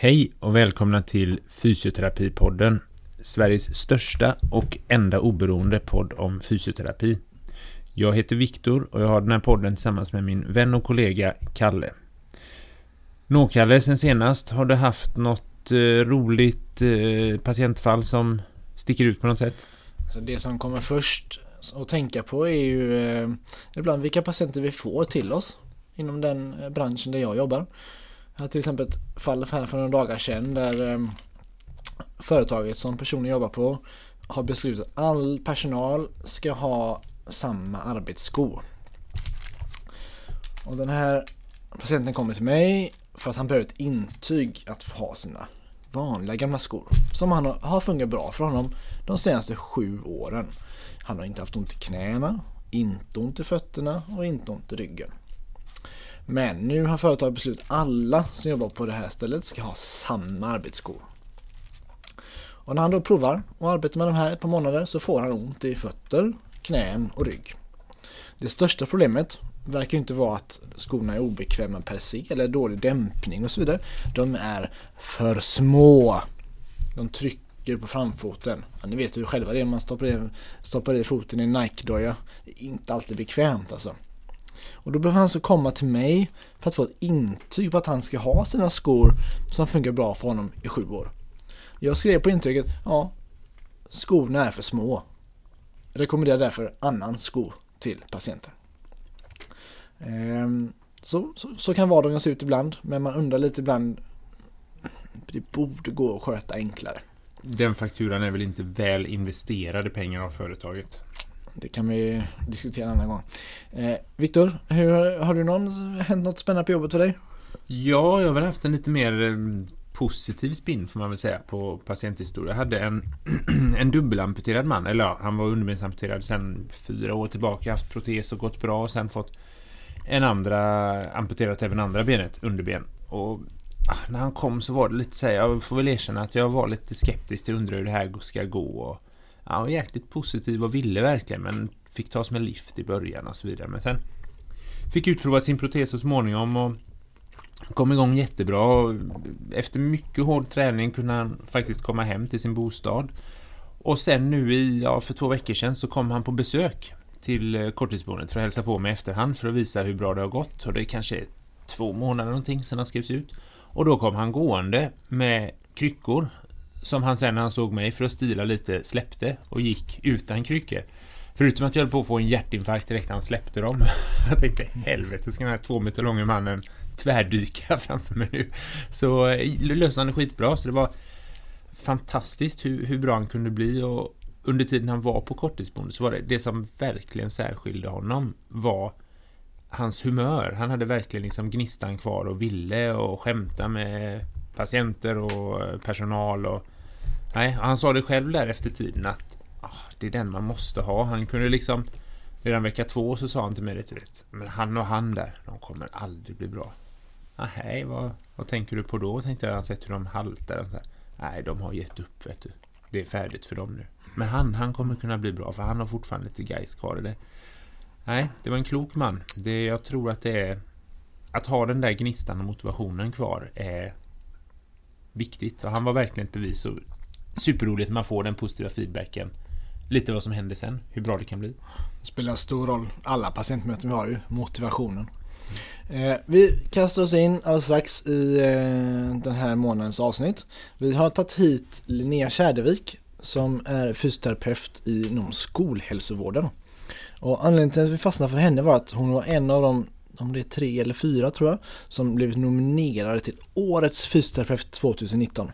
Hej och välkomna till Fysioterapipodden. Sveriges största och enda oberoende podd om fysioterapi. Jag heter Viktor och jag har den här podden tillsammans med min vän och kollega Kalle. Nå Kalle, sen senast har du haft något eh, roligt eh, patientfall som sticker ut på något sätt? Alltså det som kommer först att tänka på är ju eh, ibland vilka patienter vi får till oss inom den eh, branschen där jag jobbar. Jag hade till exempel ett fall här för några dagar sedan där eh, företaget som personen jobbar på har beslutat att all personal ska ha samma arbetssko. Och den här patienten kommer till mig för att han behöver ett intyg att få ha sina vanliga gamla skor. Som han har fungerat bra för honom de senaste sju åren. Han har inte haft ont i knäna, inte ont i fötterna och inte ont i ryggen. Men nu har företaget beslutat att alla som jobbar på det här stället ska ha samma arbetsskor. Och när han då provar och arbetar med de här ett par månader så får han ont i fötter, knän och rygg. Det största problemet verkar inte vara att skorna är obekväma per se eller dålig dämpning och så vidare. De är för små. De trycker på framfoten. Ja, ni vet ju själva det, man stoppar i, stoppar i foten i en Nike-doja. Det är inte alltid bekvämt alltså. Och då behöver han så komma till mig för att få ett intyg på att han ska ha sina skor som funkar bra för honom i sju år. Jag skrev på intyget, ja, skorna är för små. Rekommenderar därför annan sko till patienten. Ehm, så, så, så, kan vardagen se ut ibland, men man undrar lite ibland. Det borde gå att sköta enklare. Den fakturan är väl inte väl investerade pengar av företaget? Det kan vi diskutera en annan gång. Eh, Viktor, har du någon, hänt något spännande på jobbet för dig? Ja, jag har väl haft en lite mer eh, positiv spin får man väl säga på patienthistoria. Jag hade en, en dubbelamputerad man, eller ja, han var underbensamputerad sedan fyra år tillbaka, haft protes och gått bra och sen fått en andra amputerat även andra benet, underben. Och ah, när han kom så var det lite så här, jag får väl erkänna att jag var lite skeptisk till undra hur det här ska gå. Och, han var jäkligt positiv och ville verkligen men fick tas med lift i början och så vidare. Men sen fick utprova sin protes så småningom och kom igång jättebra. Efter mycket hård träning kunde han faktiskt komma hem till sin bostad. Och sen nu i, ja, för två veckor sedan så kom han på besök till eh, korttidsboendet för att hälsa på mig efterhand för att visa hur bra det har gått. Och det är kanske är två månader någonting sedan han skrevs ut. Och då kom han gående med kryckor som han sen när han såg mig för att stila lite släppte och gick utan kryckor. Förutom att jag höll på att få en hjärtinfarkt direkt när han släppte dem. Jag tänkte helvete ska den här två meter långa mannen tvärdyka framför mig nu. Så eh, löste han det skitbra så det var fantastiskt hur, hur bra han kunde bli och under tiden han var på korttidsboende så var det det som verkligen särskilde honom var hans humör. Han hade verkligen liksom gnistan kvar och ville och skämta med patienter och eh, personal och nej, han sa det själv där efter tiden att ah, det är den man måste ha. Han kunde liksom redan vecka två så sa han till mig det, vet, men han och han där, de kommer aldrig bli bra. Ah, hej, vad, vad tänker du på då? Tänkte jag, han sett hur de haltar. Och så här. Nej, de har gett upp, vet du. Det är färdigt för dem nu. Men han, han kommer kunna bli bra för han har fortfarande lite geist kvar. i Det. Nej, det var en klok man. Det, jag tror att det är... Att ha den där gnistan och motivationen kvar är viktigt. Och han var verkligen ett bevis. Och superroligt när man får den positiva feedbacken. Lite vad som händer sen, hur bra det kan bli. Det spelar stor roll. Alla patientmöten vi har ju, motivationen. Eh, vi kastar oss in alldeles strax i eh, den här månadens avsnitt. Vi har tagit hit Linnea Kärdevik som är fysioterapeut inom skolhälsovården. Och anledningen till att vi fastnade för henne var att hon var en av de, om det är tre eller fyra tror jag, som blivit nominerade till Årets fysioterapeut 2019.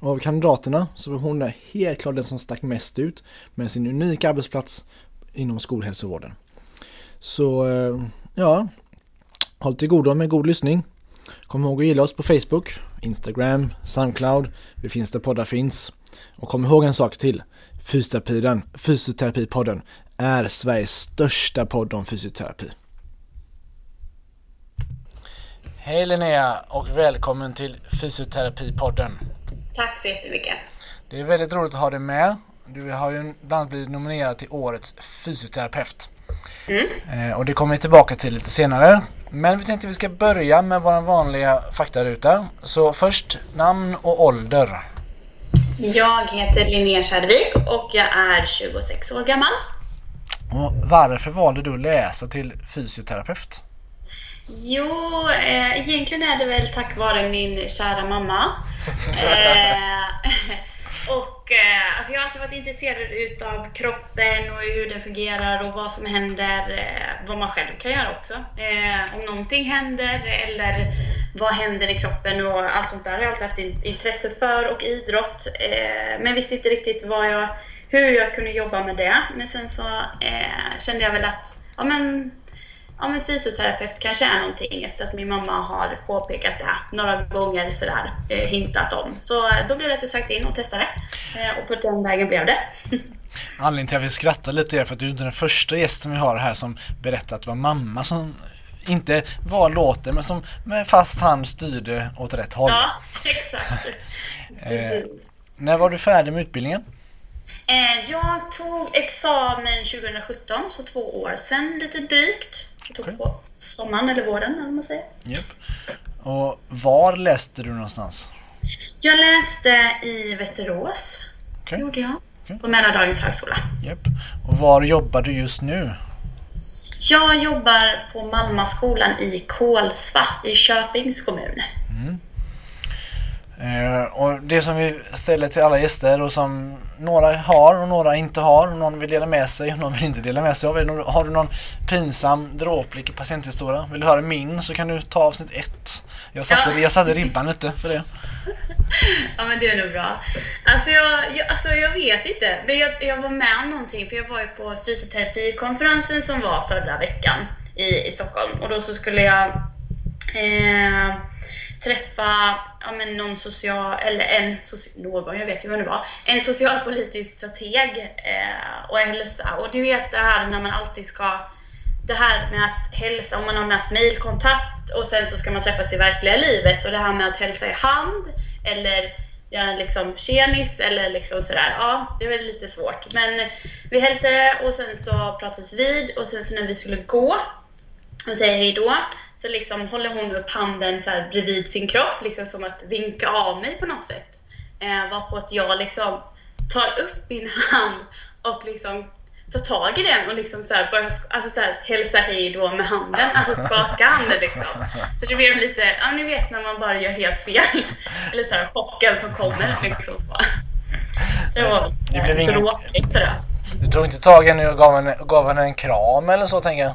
Och av kandidaterna så var hon där helt klart den som stack mest ut med sin unika arbetsplats inom skolhälsovården. Så eh, ja, håll till godo med god lyssning. Kom ihåg att gilla oss på Facebook, Instagram, Soundcloud, vi finns där poddar finns. Och kom ihåg en sak till. Fysioterapiden, Fysioterapipodden är Sveriges största podd om fysioterapi. Hej Linnea och välkommen till Fysioterapipodden. Tack så jättemycket. Det är väldigt roligt att ha dig med. Du har ju bland annat blivit nominerad till Årets fysioterapeut. Mm. Eh, och det kommer vi tillbaka till lite senare. Men vi tänkte vi ska börja med vår vanliga faktaruta. Så först namn och ålder. Jag heter Linnea Kärrvik och jag är 26 år gammal. Och varför valde du att läsa till fysioterapeut? Jo, eh, egentligen är det väl tack vare min kära mamma. eh, och eh, alltså jag har alltid varit intresserad utav kroppen och hur den fungerar och vad som händer, eh, vad man själv kan göra också. Eh, om någonting händer eller vad händer i kroppen och allt sånt där har jag alltid haft intresse för och idrott. Eh, men visste inte riktigt vad jag, hur jag kunde jobba med det. Men sen så kände jag väl att ja, men, ja, men fysioterapeut kanske är någonting efter att min mamma har påpekat det några gånger sådär, eh, hintat om. Så eh, då blev det att jag sökte in och testade eh, och på den vägen blev det. Anledningen till att vi skrattar lite är för att du är inte den första gästen vi har här som berättar att det var mamma som inte var låter men som med fast hand styrde åt rätt håll. Ja, exakt. eh, när var du färdig med utbildningen? Eh, jag tog examen 2017, så två år sedan lite drygt. Jag tog okay. på sommaren eller våren eller man säger. Yep. Och var läste du någonstans? Jag läste i Västerås. Okay. gjorde jag. Okay. På Mälardalens högskola. Yep. Och var jobbar du just nu? Jag jobbar på Malmaskolan i Kolsva i Köpings kommun. Mm. Eh, och det som vi ställer till alla gäster och som några har och några inte har. Någon vill dela med sig och någon vill inte dela med sig av. Har du någon pinsam dråplig patienthistoria? Vill du höra min så kan du ta avsnitt ett. Jag satte, ja. jag satte ribban lite för det. Ja men det är nog bra. Alltså jag, jag, alltså jag vet inte. Men jag, jag var med om någonting för jag var ju på fysioterapikonferensen som var förra veckan i, i Stockholm och då så skulle jag eh, träffa ja, men någon social, eller en, någon, jag vet ju vem det var, en socialpolitisk strateg eh, och hälsa. Och du vet det här när man alltid ska, det här med att hälsa, om man har haft mailkontakt och sen så ska man träffas i verkliga livet och det här med att hälsa i hand eller göra liksom tjenis eller liksom sådär. Ja, det är väl lite svårt. Men vi hälsade och sen så pratades vid och sen så när vi skulle gå och säga hej då så liksom håller hon upp handen så här bredvid sin kropp, liksom som att vinka av mig på något sätt. Eh, varpå att jag liksom tar upp min hand och liksom tar tag i den och liksom så här börjar alltså så här, hälsa hej då med handen, alltså skaka handen liksom. Så det blev lite, ja ni vet när man bara gör helt fel. Eller så här chocken som kommer liksom så. Det var det blev tråkigt det Du tog inte tag i henne och gav henne, gav henne en kram eller så tänker jag?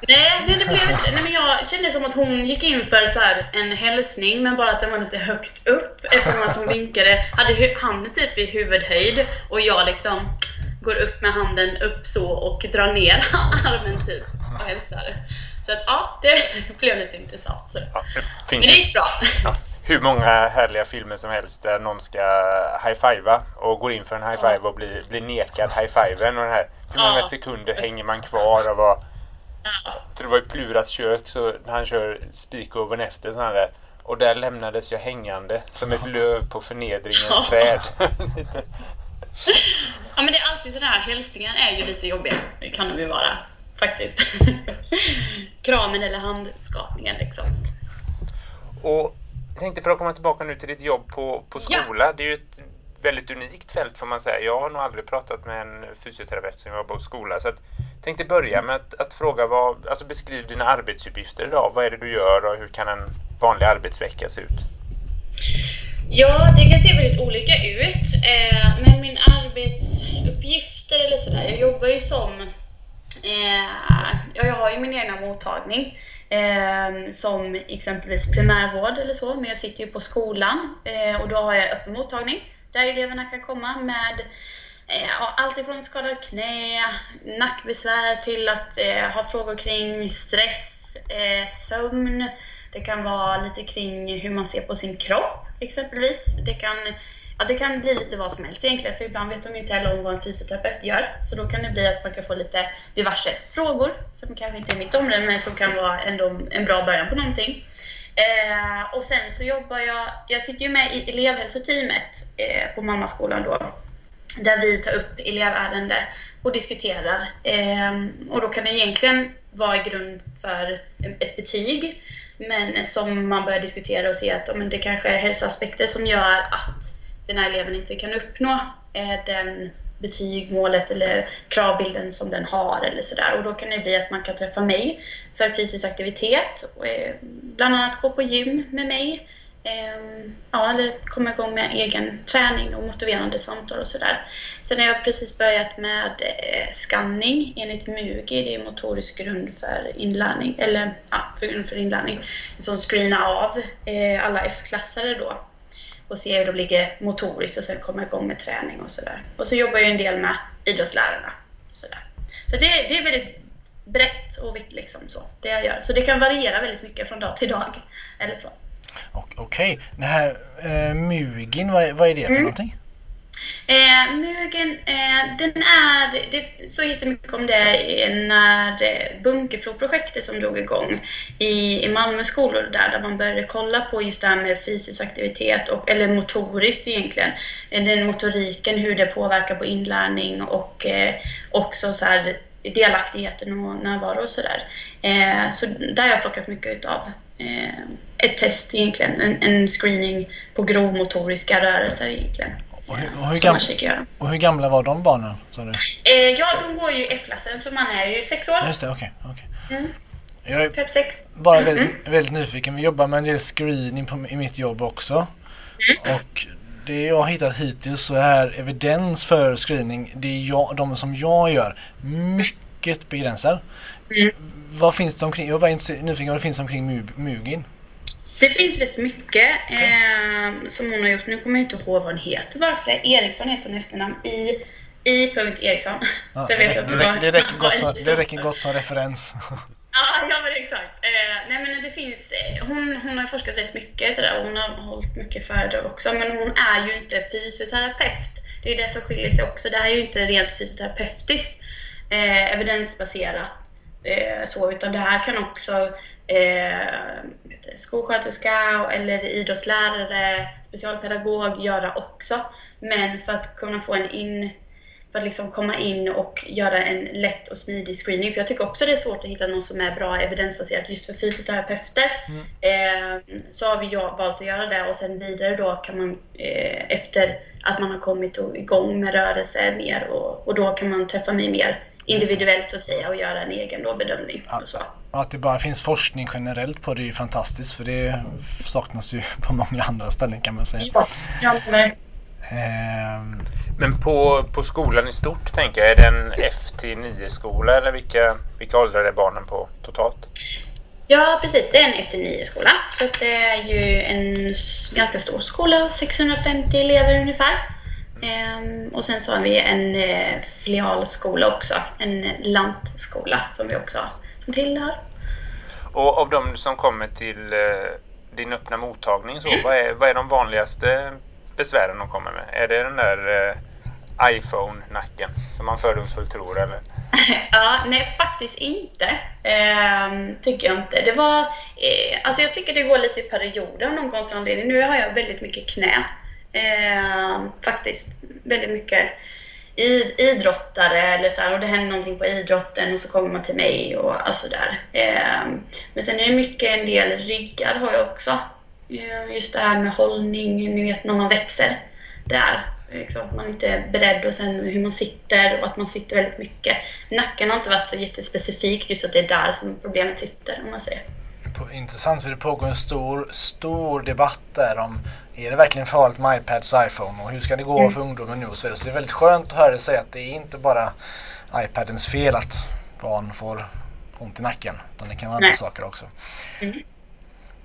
Nej, det, det blev inte, nej men jag kände som att hon gick in för så här, en hälsning men bara att den var lite högt upp eftersom att hon vinkade, hade handen typ i huvudhöjd och jag liksom går upp med handen upp så och drar ner armen typ och hälsar. Så att ja, det blev lite intressant. Ja, det men det gick bra. Ja. Hur många härliga filmer som helst där någon ska high-fivea och går in för en high-five och blir, blir nekad high-fiven och den här. Hur många sekunder hänger man kvar och vad för det var ju Pluras kök så han kör spikoven efter sådana där. Och där lämnades jag hängande som ett löv på förnedringens träd. ja men det är alltid sådär, hälsningar är ju lite jobbiga. Det kan de ju vara faktiskt. Kramen eller handskapningen liksom. Och jag tänkte för att komma tillbaka nu till ditt jobb på, på skola. Ja. Det är ju ett väldigt unikt fält får man säga. Jag har nog aldrig pratat med en fysioterapeut som jobbar på skola. Så att, tänkte börja med att, att, fråga vad, alltså beskriv dina arbetsuppgifter idag. Vad är det du gör och hur kan en vanlig arbetsvecka se ut? Ja, det kan se väldigt olika ut. Eh, men min arbetsuppgifter eller sådär, jag jobbar ju som eh, jag har ju min egna mottagning eh, som exempelvis primärvård eller så, men jag sitter ju på skolan eh, och då har jag öppen mottagning där eleverna kan komma med Eh, allt ifrån skadad knä, nackbesvär till att eh, ha frågor kring stress, eh, sömn. Det kan vara lite kring hur man ser på sin kropp exempelvis. Det kan, ja, det kan bli lite vad som helst egentligen, för ibland vet de inte heller om vad en fysioterapeut gör. Så då kan det bli att man kan få lite diverse frågor som kanske inte är mitt område, men som kan vara ändå en bra början på någonting. Eh, och sen så jobbar jag, jag sitter ju med i elevhälsoteamet eh, på mammaskolan då där vi tar upp elevärende och diskuterar. Eh, och då kan det egentligen vara grund för ett betyg, men som man börjar diskutera och se att men det kanske är hälsoaspekter som gör att den här eleven inte kan uppnå eh, den betyg, målet eller kravbilden som den har eller sådär. Och då kan det bli att man kan träffa mig för fysisk aktivitet, och, eh, bland annat gå på gym med mig. Ehm, ja, eller komma igång med egen träning och motiverande samtal och sådär. Sen har jag precis börjat med eh, skanning enligt MUGI, det är motorisk grund för inlärning, eller ja, för grund för inlärning, som screenar av eh, alla F-klassare då och se hur de ligger motoriskt och sen komma igång med träning och sådär. Och så jobbar jag en del med idrottslärarna. Så, där. så det, det är väldigt brett och vitt liksom så, det jag gör. Så det kan variera väldigt mycket från dag till dag. Eller så. Okej, okay. den här eh, Mugin, vad, vad är det för mm. någonting? Eh, Mugen, eh, den är, det så jättemycket om det när eh, Bunkefloprojektet som drog igång i, i Malmö skolor där, där man började kolla på just det här med fysisk aktivitet, och, eller motoriskt egentligen, eh, den motoriken, hur det påverkar på inlärning och eh, också så här, delaktigheten och närvaro och sådär. Eh, så där har jag plockat mycket utav eh, ett test egentligen, en, en screening på grovmotoriska rörelser egentligen. Och hur, och hur, gam och hur gamla var de barnen? Sa du? Eh, ja, de går ju i F-klassen så man är ju sex år. Just det, okej. Okay, okay. mm. Jag är typ sex. bara väldigt, mm. väldigt, nyfiken. Vi jobbar med en del screening på, i mitt jobb också. Mm. Och det jag har hittat hittills så är evidens för screening, det är jag, de som jag gör, mycket begränsad. Mm. Vad finns det omkring, jag bara nyfiken vad det finns omkring Mugin? Det finns rätt mycket eh, som hon har gjort. Nu kommer jag inte ihåg vad hon heter varför det. Eriksson heter hon efternamn. I, i punkt Eriksson. Ja, det, räcker, det, räcker, det, räcker gott som, det räcker gott som referens. Ja, ja men exakt. Eh, nej men det finns, eh, hon, hon har forskat rätt mycket sådär, och hon har hållit mycket föredrag också, men hon är ju inte fysioterapeut. Det är det som skiljer sig också. Det här är ju inte rent fysioterapeutiskt eh, evidensbaserat eh, så, utan det här kan också eh, skolsköterska eller idrottslärare, specialpedagog göra också. Men för att kunna få en in för att liksom komma in och göra en lätt och smidig screening. För jag tycker också det är svårt att hitta någon som är bra evidensbaserat just för fysioterapeuter. Mm. Eh, så har vi valt att göra det och sen vidare då kan man eh, efter att man har kommit igång med rörelse mer och, och då kan man träffa mig mer individuellt så att säga och göra en egen då bedömning. Ja. Och så. Att det bara finns forskning generellt på det är ju fantastiskt för det saknas ju på många andra ställen kan man säga. Ja, men... Ehm. men på, på skolan i stort tänker jag, är det en F-9-skola eller vilka, vilka åldrar är barnen på totalt? Ja, precis. Det är en F-9-skola. Så det är ju en ganska stor skola, 650 elever ungefär. Ehm, och sen så har vi en eh, filialskola också, en lantskola som vi också som tillhör. Och av de som kommer till eh, din öppna mottagning, så, vad, är, vad är de vanligaste besvären de kommer med? Är det den där eh, iPhone-nacken som man fördomsfullt tror eller? ja, nej faktiskt inte. Ehm, tycker jag inte. Det var, eh, alltså jag tycker det går lite i perioder av någon konstig anledning. Nu har jag väldigt mycket knä. Ehm, faktiskt. Väldigt mycket idrottare eller så här, och det händer någonting på idrotten och så kommer man till mig och alltså där. Eh, men sen är det mycket en del ryggar har jag också. Eh, just det här med hållning, ni vet när man växer. Där. Liksom, att man inte är beredd och sen hur man sitter och att man sitter väldigt mycket. Nacken har inte varit så jättespecifikt just att det är där som problemet sitter om man säger. Intressant för det pågår en stor, stor debatt där om är det verkligen farligt med iPads och iPhone och hur ska det gå mm. för ungdomen nu och så vidare. Så det är väldigt skönt att höra dig säga att det är inte bara iPadens fel att barn får ont i nacken. Utan det kan vara andra Nej. saker också. Mm.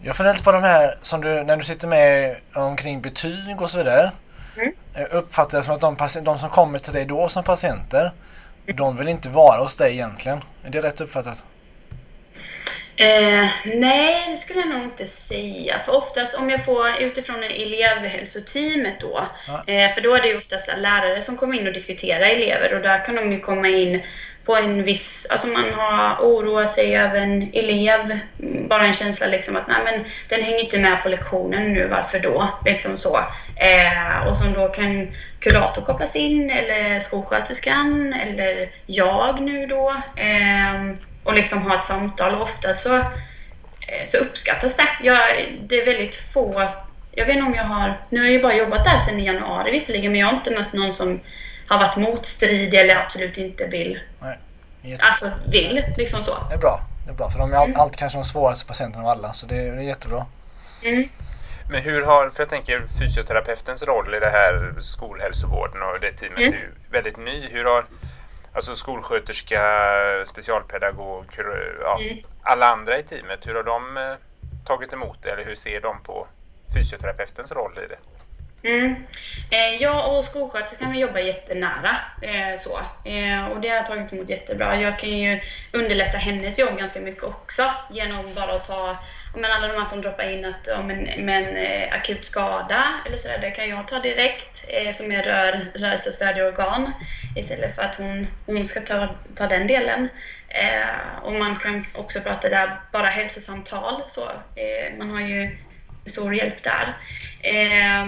Jag funderar lite på de här som du, när du sitter med omkring betyg och så vidare. Mm. Uppfattar jag som att de, de som kommer till dig då som patienter, de vill inte vara hos dig egentligen. Är det rätt uppfattat? Eh, nej, det skulle jag nog inte säga. För oftast om jag får utifrån elevhälsoteamet då, ja. eh, för då är det ju oftast lärare som kommer in och diskuterar elever och där kan de ju komma in på en viss, alltså man har oroat sig över en elev, bara en känsla liksom att nej men den hänger inte med på lektionen nu, varför då? Liksom så. Eh, och som då kan kurator kopplas in eller skolsköterskan eller jag nu då eh, och liksom ha ett samtal och ofta så, eh, så uppskattas det. Jag, det är väldigt få jag vet inte om jag har, nu har jag ju bara jobbat där sedan i januari visserligen, men jag har inte mött någon som har varit motstridig eller absolut inte vill. Nej. Jätte... Alltså vill, liksom så. Det är bra. Det är bra, för de är all, mm. alltid kanske de svåraste patienterna av alla, så det är, det är jättebra. Mm. Men hur har, för jag tänker fysioterapeutens roll i det här skolhälsovården och det teamet mm. är ju väldigt ny. Hur har alltså skolsköterska, specialpedagog, ja, mm. alla andra i teamet, hur har de eh, tagit emot det eller hur ser de på fysioterapeutens roll i det? Mm. Eh, jag och skolsköterskan jobbar jättenära. Eh, så. Och det har jag tagit emot jättebra. Jag kan ju underlätta hennes jobb ganska mycket också genom bara att ta men alla de här som droppar in att om en, med en eh, akut skada eller sådär, det kan jag ta direkt eh, som är rör rörelsestödjande organ istället för att hon, hon ska ta, ta den delen. Eh, och man kan också prata där, bara hälsosamtal så. Eh, man har ju stor hjälp där. Eh,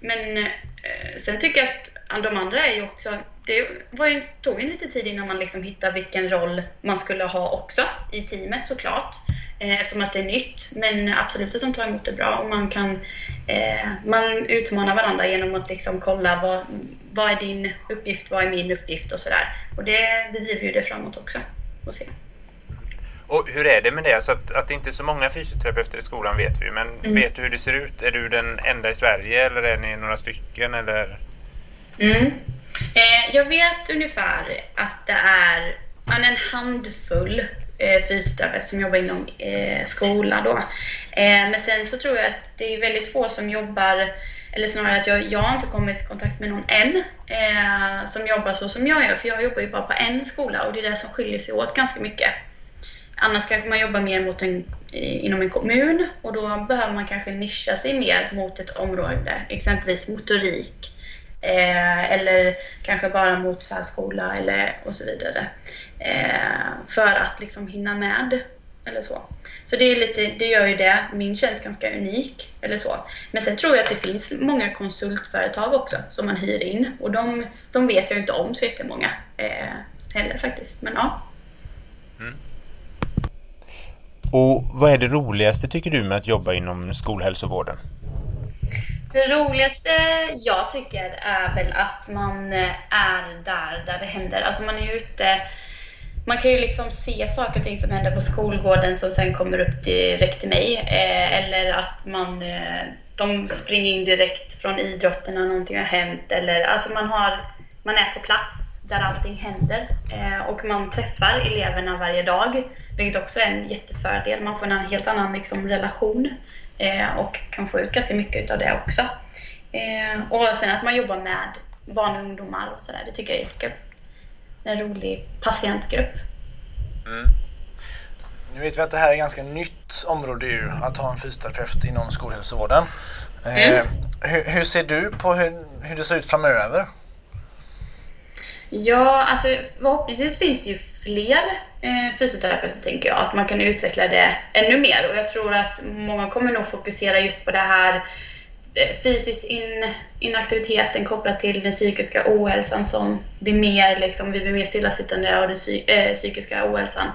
men eh, sen tycker jag att de andra är ju också... Det var ju, tog ju lite tid innan man liksom hittade vilken roll man skulle ha också i teamet såklart. Eh, som att det är nytt. Men absolut att de tar emot det bra och man kan... Eh, man utmanar varandra genom att liksom kolla vad, vad är din uppgift, vad är min uppgift och sådär. Och det, det driver ju det framåt också. Och se. Och hur är det med det? Alltså att, att det inte är så många fysioterapeuter i skolan vet vi, men mm. vet du hur det ser ut? Är du den enda i Sverige eller är ni några stycken? Eller? Mm. Eh, jag vet ungefär att det är en handfull eh, fysioterapeuter som jobbar inom eh, skola. Då. Eh, men sen så tror jag att det är väldigt få som jobbar eller snarare att jag, jag har inte kommit i kontakt med någon än eh, som jobbar så som jag gör, för jag jobbar ju bara på en skola och det är det som skiljer sig åt ganska mycket. Annars kanske man jobbar mer mot en, inom en kommun och då behöver man kanske nischa sig mer mot ett område, exempelvis motorik. Eh, eller kanske bara mot särskola eller och så vidare. Eh, för att liksom hinna med. Eller så. Så det, är lite, det gör ju det. Min känns ganska unik. Eller så. Men sen tror jag att det finns många konsultföretag också som man hyr in. Och de, de vet jag inte om så jättemånga eh, heller faktiskt. Men ja. Mm. Och vad är det roligaste tycker du med att jobba inom skolhälsovården? Det roligaste jag tycker är väl att man eh, är där, där det händer. Alltså man är ute man kan ju liksom se saker och ting som händer på skolgården som sen kommer upp direkt till mig. Eh, eller att man, eh, de springer in direkt från idrotten när någonting har hänt. Eller, alltså man, har, man är på plats där allting händer. Eh, och man träffar eleverna varje dag. Vilket också är en jättefördel. Man får en helt annan liksom, relation och kan få ut ganska mycket av det också. Eh, och sen att man jobbar med barn och ungdomar och sådär, det tycker jag är jättekul. En rolig patientgrupp. Mm. Nu vet vi att det här är ett ganska nytt område ju, att ha en fysioterapeut inom skolhälsovården. Eh, mm. hur, hur, ser du på hur, hur det ser ut framöver? Ja, alltså förhoppningsvis finns det ju fler eh, fysioterapeuter tänker jag. Att man kan utveckla det ännu mer. Och jag tror att många kommer nog fokusera just på det här eh, fysisk in, inaktiviteten kopplat till den psykiska ohälsan som blir mer, liksom, vi blir mer stillasittande och den psy, eh, psykiska ohälsan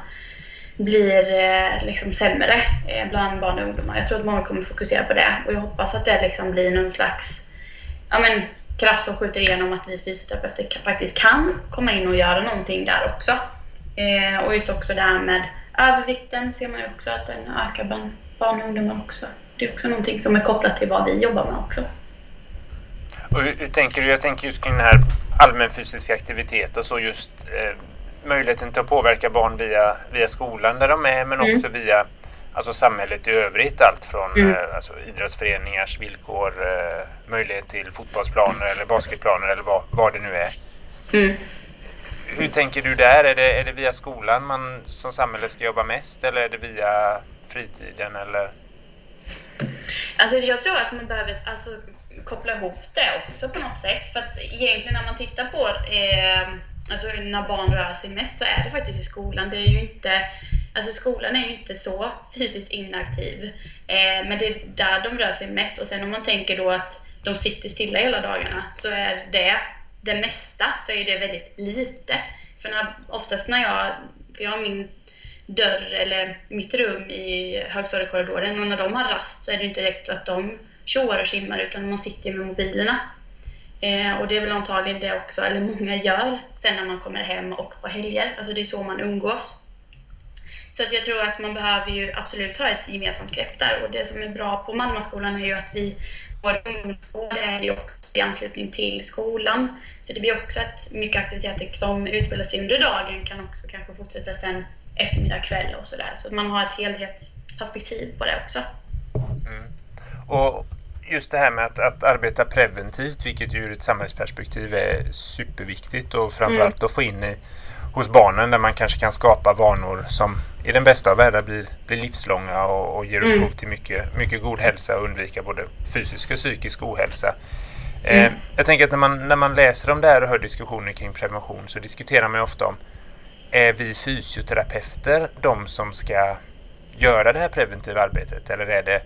blir eh, liksom sämre eh, bland barn och ungdomar. Jag tror att många kommer fokusera på det och jag hoppas att det liksom blir någon slags ja, men, kraft som skjuter igenom att vi fysioterapeuter faktiskt kan komma in och göra någonting där också. Eh, och just också det här med övervikten ser man ju också att den ökar bland barn och ungdomar också. Det är också någonting som är kopplat till vad vi jobbar med också. Och hur, hur tänker du? Jag tänker just kring den här allmän fysisk aktivitet och så just eh, möjligheten till att påverka barn via, via skolan där de är men mm. också via alltså samhället i övrigt. Allt från mm. eh, alltså, idrottsföreningars villkor, eh, möjlighet till fotbollsplaner eller basketplaner eller vad, vad det nu är. Mm. Hur tänker du där? Är det, är det via skolan man som samhälle ska jobba mest eller är det via fritiden? Eller? Alltså jag tror att man behöver alltså, koppla ihop det också på något sätt. För att egentligen när man tittar på eh, alltså när barn rör sig mest så är det faktiskt i skolan. Det är ju inte, alltså skolan är ju inte så fysiskt inaktiv. Eh, men det är där de rör sig mest. Och sen om man tänker då att de sitter stilla hela dagarna så är det det mesta så är det väldigt lite. För när, oftast när jag, för jag har min dörr eller mitt rum i högstadiekorridoren och när de har rast så är det inte direkt att de tjoar och simmar utan man sitter med mobilerna. Eh, och det är väl antagligen det också, eller många gör, sen när man kommer hem och på helger. Alltså det är så man umgås. Så att jag tror att man behöver ju absolut ha ett gemensamt grepp där. Och det som är bra på Malmaskolan är ju att vi, vår ungdomsskola är ju också i anslutning till skolan. Så det blir också att mycket aktiviteter som utspelar sig under dagen kan också kanske fortsätta sen eftermiddag, kväll och sådär. Så man har ett helhetsperspektiv på det också. Mm. Och just det här med att, att, arbeta preventivt, vilket ur ett samhällsperspektiv är superviktigt och framförallt mm. att få in i, hos barnen där man kanske kan skapa vanor som i den bästa av världar blir, blir livslånga och, och ger mm. upphov till mycket, mycket god hälsa och undvika både fysisk och psykisk ohälsa. Eh, mm. jag tänker att när man, när man läser om det här och hör diskussioner kring prevention så diskuterar man ofta om är vi fysioterapeuter de som ska göra det här preventiva arbetet eller är det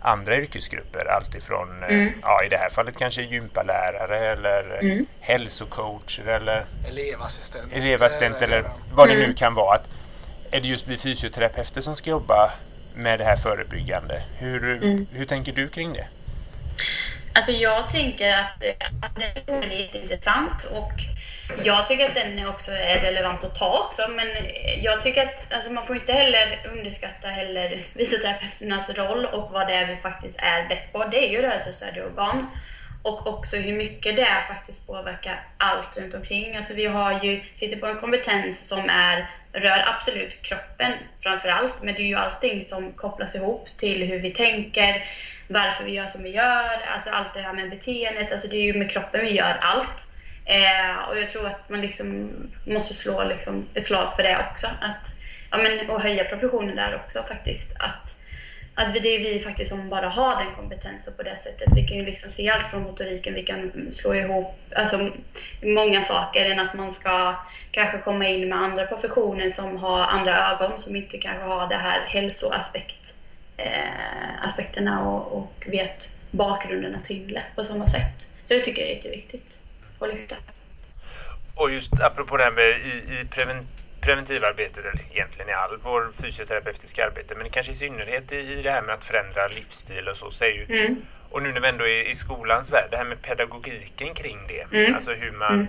andra yrkesgrupper. Alltifrån, eh, mm. ja i det här fallet kanske gympalärare eller mm. hälsocoacher eller elevassistent, elevassistent eller vad det nu mm. kan vara. Att, är det just vi fysioterapeuter som ska jobba med det här förebyggande? Hur, mm. hur tänker du kring det? Alltså jag tänker att, att den är jätteintressant och jag tycker att den också är relevant att ta också, men jag tycker att alltså man får inte heller underskatta heller fysioterapeuternas roll och vad det är vi faktiskt är bäst på. Det är ju rörelsestödjande organ och också hur mycket det faktiskt påverkar allt runt omkring. Alltså vi har ju, sitter på en kompetens som är, rör absolut kroppen framför allt, men det är ju allting som kopplas ihop till hur vi tänker, varför vi gör som vi gör, alltså allt det här med beteendet, alltså det är ju med kroppen vi gör allt. Eh, och jag tror att man liksom måste slå liksom ett slag för det också. Att, ja, men, och höja professionen där också faktiskt. Att, att det är vi faktiskt som bara har den kompetensen på det sättet. Vi kan ju liksom se allt från motoriken, vi kan slå ihop alltså, många saker än att man ska kanske komma in med andra professioner som har andra ögon, som inte kanske har det här hälsoaspekt eh, aspekterna och, och vet bakgrunderna till det på samma sätt. Så det tycker jag är jätteviktigt att lyfta. Och just apropå det här med i, i preven, preventivarbetet, eller egentligen i all vår fysioterapeutiska arbete, men kanske i synnerhet i, i det här med att förändra livsstil och så, så är ju, mm. och nu när vi ändå är i skolans värld, det här med pedagogiken kring det, mm. alltså hur man, mm.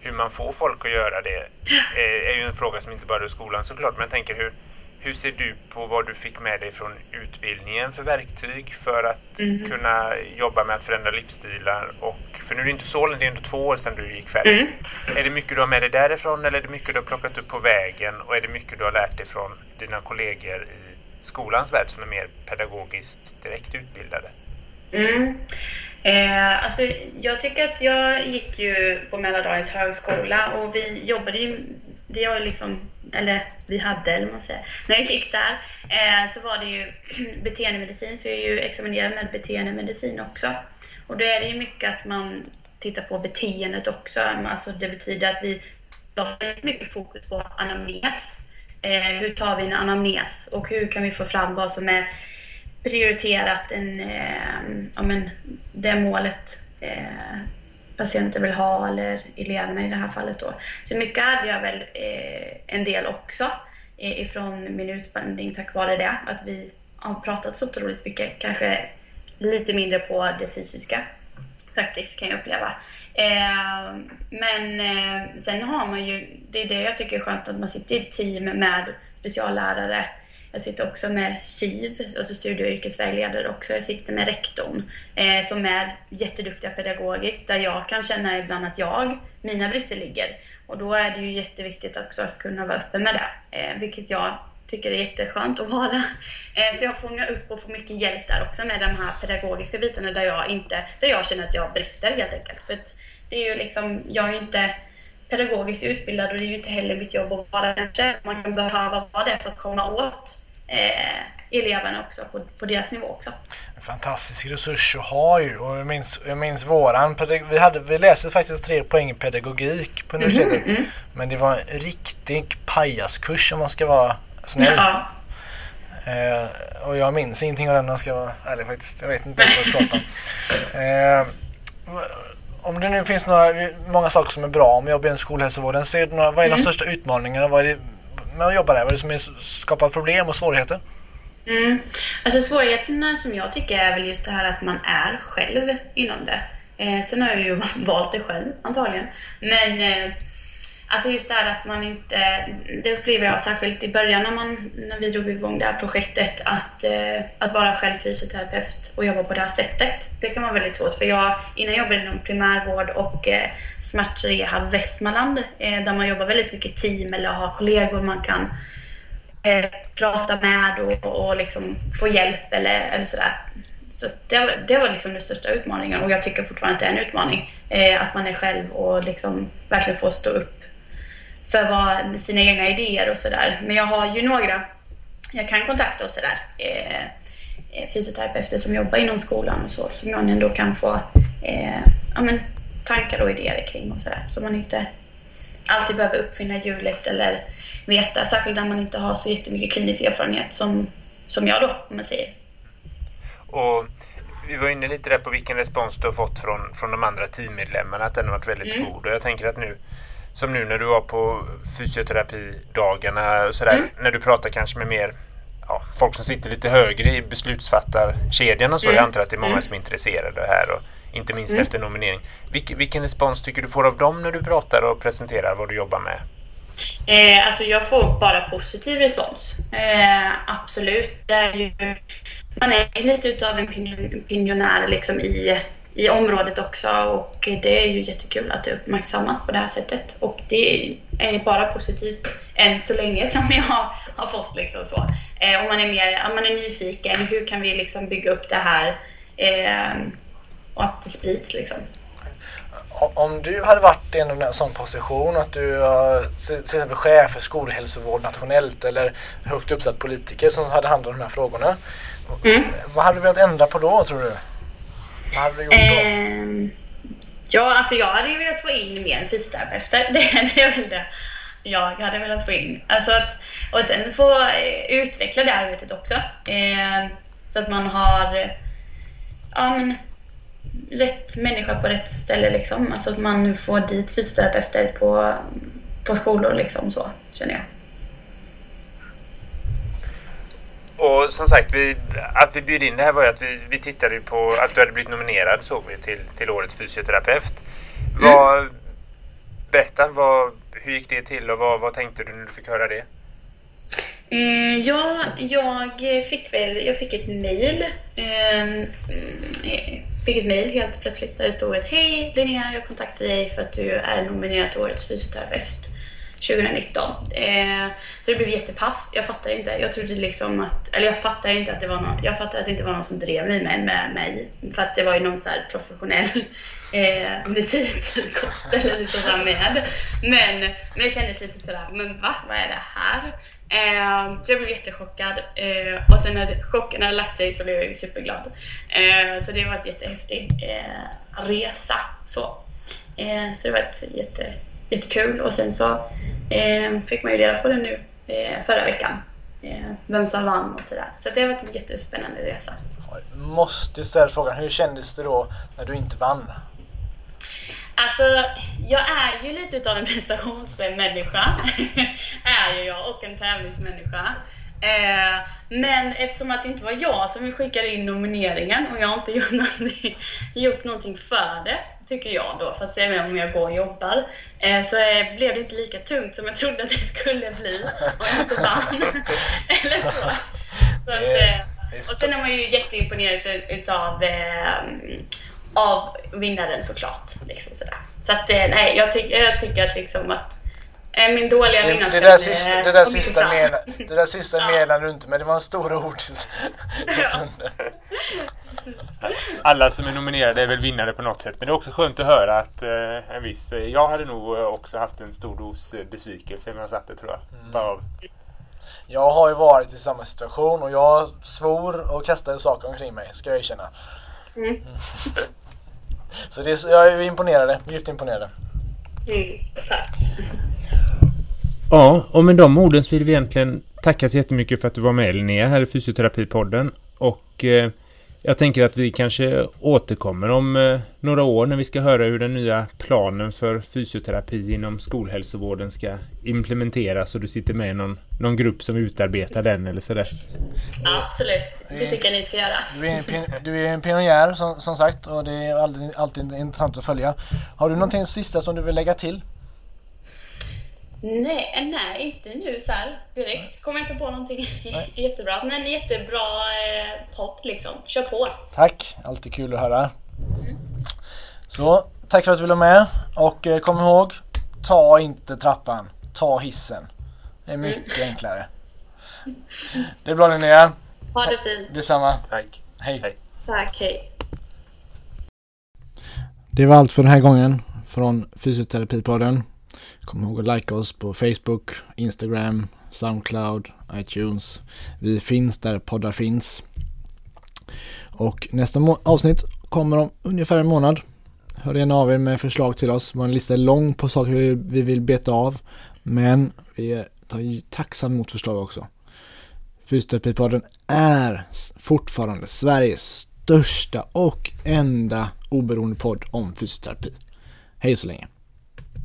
hur man får folk att göra det, är, är ju en fråga som inte bara är skolan såklart, men jag tänker hur, hur ser du på vad du fick med dig från utbildningen för verktyg för att mm. kunna jobba med att förändra livsstilar? Och, för nu är det inte så länge, det är ändå två år sedan du gick färdigt. Mm. Är det mycket du har med dig därifrån eller är det mycket du har plockat upp på vägen? Och är det mycket du har lärt dig från dina kollegor i skolans värld som är mer pedagogiskt direkt utbildade? Mm. Eh, alltså, jag tycker att jag gick ju på Mälardalens högskola och vi jobbade ju, vi har liksom eller vi hade, eller man säger, när jag gick där, eh, så var det ju beteendemedicin, så jag är ju examinerad med beteendemedicin också. Och då är det ju mycket att man tittar på beteendet också. Alltså det betyder att vi har mycket fokus på anamnes. Eh, hur tar vi en anamnes och hur kan vi få fram vad som är prioriterat, en, eh, ja, men, det målet eh, patienter vill ha eller eleverna i det här fallet då. Så mycket hade jag väl eh, en del också eh, ifrån min utbildning tack vare det. Att vi har pratat så otroligt mycket, kanske lite mindre på det fysiska faktiskt kan jag uppleva. Eh, men eh, sen har man ju, det är det jag tycker är skönt att man sitter i ett team med speciallärare jag sitter också med SIV, alltså studie och yrkesvägledare också. Jag sitter med rektorn eh, som är jätteduktiga pedagogiskt där jag kan känna ibland att jag, mina brister ligger. Och då är det ju jätteviktigt också att kunna vara öppen med det, eh, vilket jag tycker är jätteskönt att vara. Eh, så jag fångar upp och får mycket hjälp där också med de här pedagogiska bitarna där jag, inte, där jag känner att jag brister helt enkelt. För det är ju liksom, jag är ju inte pedagogiskt utbildad och det är ju inte heller mitt jobb att vara den. Man kan behöva vara det för att komma åt eh, eleverna också på, på deras nivå också. En fantastisk resurs att ha ju och jag minns, jag minns våran vi, hade, vi läste faktiskt tre poäng i pedagogik på universitetet mm, mm. men det var en riktig pajaskurs om man ska vara snäll. Ja. Eh, och jag minns ingenting av den om jag ska vara ärlig faktiskt. Jag vet inte vad jag pratar om. Eh, om det nu finns några, många saker som är bra om jobbar inom skolhälsovården, ser du några, vad är de mm. största utmaningarna vad är det, med att jobba där? Vad är det som är, skapar problem och svårigheter? Mm. Alltså svårigheterna som jag tycker är väl just det här att man är själv inom det. Eh, sen har jag ju valt det själv antagligen. Men eh, Alltså just det här att man inte, det upplever jag särskilt i början när, man, när vi drog igång det här projektet, att, eh, att vara själv fysioterapeut och jobba på det här sättet. Det kan vara väldigt svårt för jag, innan jag jobbade inom primärvård och eh, smärtrehab Västmanland, eh, där man jobbar väldigt mycket team eller har kollegor man kan eh, prata med och, och liksom få hjälp eller, eller sådär. Så det, det var liksom den största utmaningen och jag tycker fortfarande att det är en utmaning. Eh, att man är själv och liksom verkligen får stå upp för vad, sina egna idéer och sådär. Men jag har ju några jag kan kontakta och sådär. Eh, eh, fysioterapeuter som jobbar inom skolan och så som jag ändå kan få eh, ja, men, tankar och idéer kring och sådär. Så man inte alltid behöver uppfinna hjulet eller veta, särskilt när man inte har så jättemycket klinisk erfarenhet som, som jag då, om man säger. Och vi var inne lite där på vilken respons du har fått från, från de andra teammedlemmarna, att den har varit väldigt mm. god. Och jag tänker att nu som nu när du var på fysioterapidagarna och sådär, mm. när du pratar kanske med mer ja, folk som sitter lite högre i beslutsfattarkedjan och så. Mm. Jag antar att det är många mm. som är intresserade här och inte minst mm. efter nominering. Vilken, vilken respons tycker du får av dem när du pratar och presenterar vad du jobbar med? Eh, alltså jag får bara positiv respons. Eh, absolut. Det är ju, man är lite utav en pionjär liksom i i området också och det är ju jättekul att det uppmärksammas på det här sättet och det är bara positivt än så länge som jag har, fått liksom så. Eh, om man är mer, om man är nyfiken, hur kan vi liksom bygga upp det här eh, och att det sprids liksom. Om du hade varit i en sån position att du till exempel chef för skolhälsovård nationellt eller högt uppsatt politiker som hade hand om de här frågorna. Mm. Vad hade du velat ändra på då tror du? Vad hade du gjort då? Eh, ja, alltså jag hade ju velat få in mer fysioterapeuter. Det, är väl det jag hade velat få in. Alltså att, och sen få eh, utveckla det arbetet också. Eh, så att man har ja, men, rätt människa på rätt ställe. Liksom. Alltså att man får dit fysioterapeuter på, på skolor, liksom, så känner jag. Och som sagt, vi, att vi bjöd in det här var ju att vi, vi tittade på att du hade blivit nominerad såg vi till, till Årets fysioterapeut. Vad, mm. Berätta, vad, hur gick det till och vad, vad tänkte du när du fick höra det? Eh, ja, jag fick väl, jag fick ett mail. Eh, fick ett mail helt plötsligt där det stod att Hej Linnea, jag kontaktade dig för att du är nominerad till Årets fysioterapeut. 2019. Eh, så det blev jättepaff. Jag fattar inte. Jag trodde liksom att, eller jag fattar inte att det var någon, jag fattar att det inte var någon som drev mig med, med mig. För att det var ju någon så professionell eh, visitkort eller lite sådär med. Men, men det kändes lite sådär, men va? Vad är det här? Eh, så jag blev jättechockad. Eh, och sen när chocken hade lagt sig så blev jag superglad. Eh, så det var en jättehäftig eh, resa. Så. Eh, så det var ett jätte jättekul och sen så eh, fick man ju reda på det nu eh, förra veckan. Eh, vem som vann och sådär. Så det har varit en jättespännande resa. Måste ställa frågan, hur kändes det då när du inte vann? Alltså, jag är ju lite av en prestationsmänniska. är ju jag, och en tävlingsmänniska. Eh, men eftersom att det inte var jag som skickade in nomineringen och jag har inte gjort någonting, gjort någonting för det, tycker jag då, fast jag är om jag går och jobbar, eh, så eh, blev det inte lika tungt som jag trodde att det skulle bli om jag inte vann. Eller så. så att, eh, och sen är man ju jätteimponerad utav av vinnaren såklart. Liksom sådär. Så att, nej, jag, ty jag tycker att, liksom att min dåliga det, det där sista, det där sista, det där sista ja. du inte, men det var en stor ord Alla som är nominerade är väl vinnare på något sätt. Men det är också skönt att höra att eh, en viss... Eh, jag hade nog också haft en stor dos besvikelse när jag satt det tror jag. Mm. Bara av Jag har ju varit i samma situation och jag svor och kastade saker omkring mig, ska jag erkänna. Mm. Så det, är- jag är imponerad, djupt imponerad. Mm, tack. Ja, och med de orden så vill vi egentligen tacka så jättemycket för att du var med Linnea här i Fysioterapipodden. Och eh, jag tänker att vi kanske återkommer om eh, några år när vi ska höra hur den nya planen för fysioterapi inom skolhälsovården ska implementeras och du sitter med i någon, någon grupp som utarbetar den eller sådär. Ja, absolut. Det tycker jag ni ska göra. Du är en, pin- du är en pionjär som, som sagt och det är alltid, alltid intressant att följa. Har du någonting sista som du vill lägga till? Nej, nej, inte nu så här direkt. Kommer jag inte på någonting jättebra. Men en jättebra eh, podd liksom. Kör på. Tack, alltid kul att höra. Så, tack för att du ville med och eh, kom ihåg, ta inte trappan, ta hissen. Det är mycket enklare. Det är bra Linnea, Ha det fint. detsamma. Tack. Hej. Hej. Tack, hej. Det var allt för den här gången från Fysioterapipodden. Kom ihåg att likea oss på Facebook, Instagram, Soundcloud, iTunes. Vi finns där poddar finns. Och nästa avsnitt kommer om ungefär en månad. Hör gärna av er med förslag till oss. Vår lista är lång på saker vi, vi vill beta av. Men vi tar tacksamt emot förslag också. Fysioterapipodden är fortfarande Sveriges största och enda oberoende podd om fysioterapi. Hej så länge!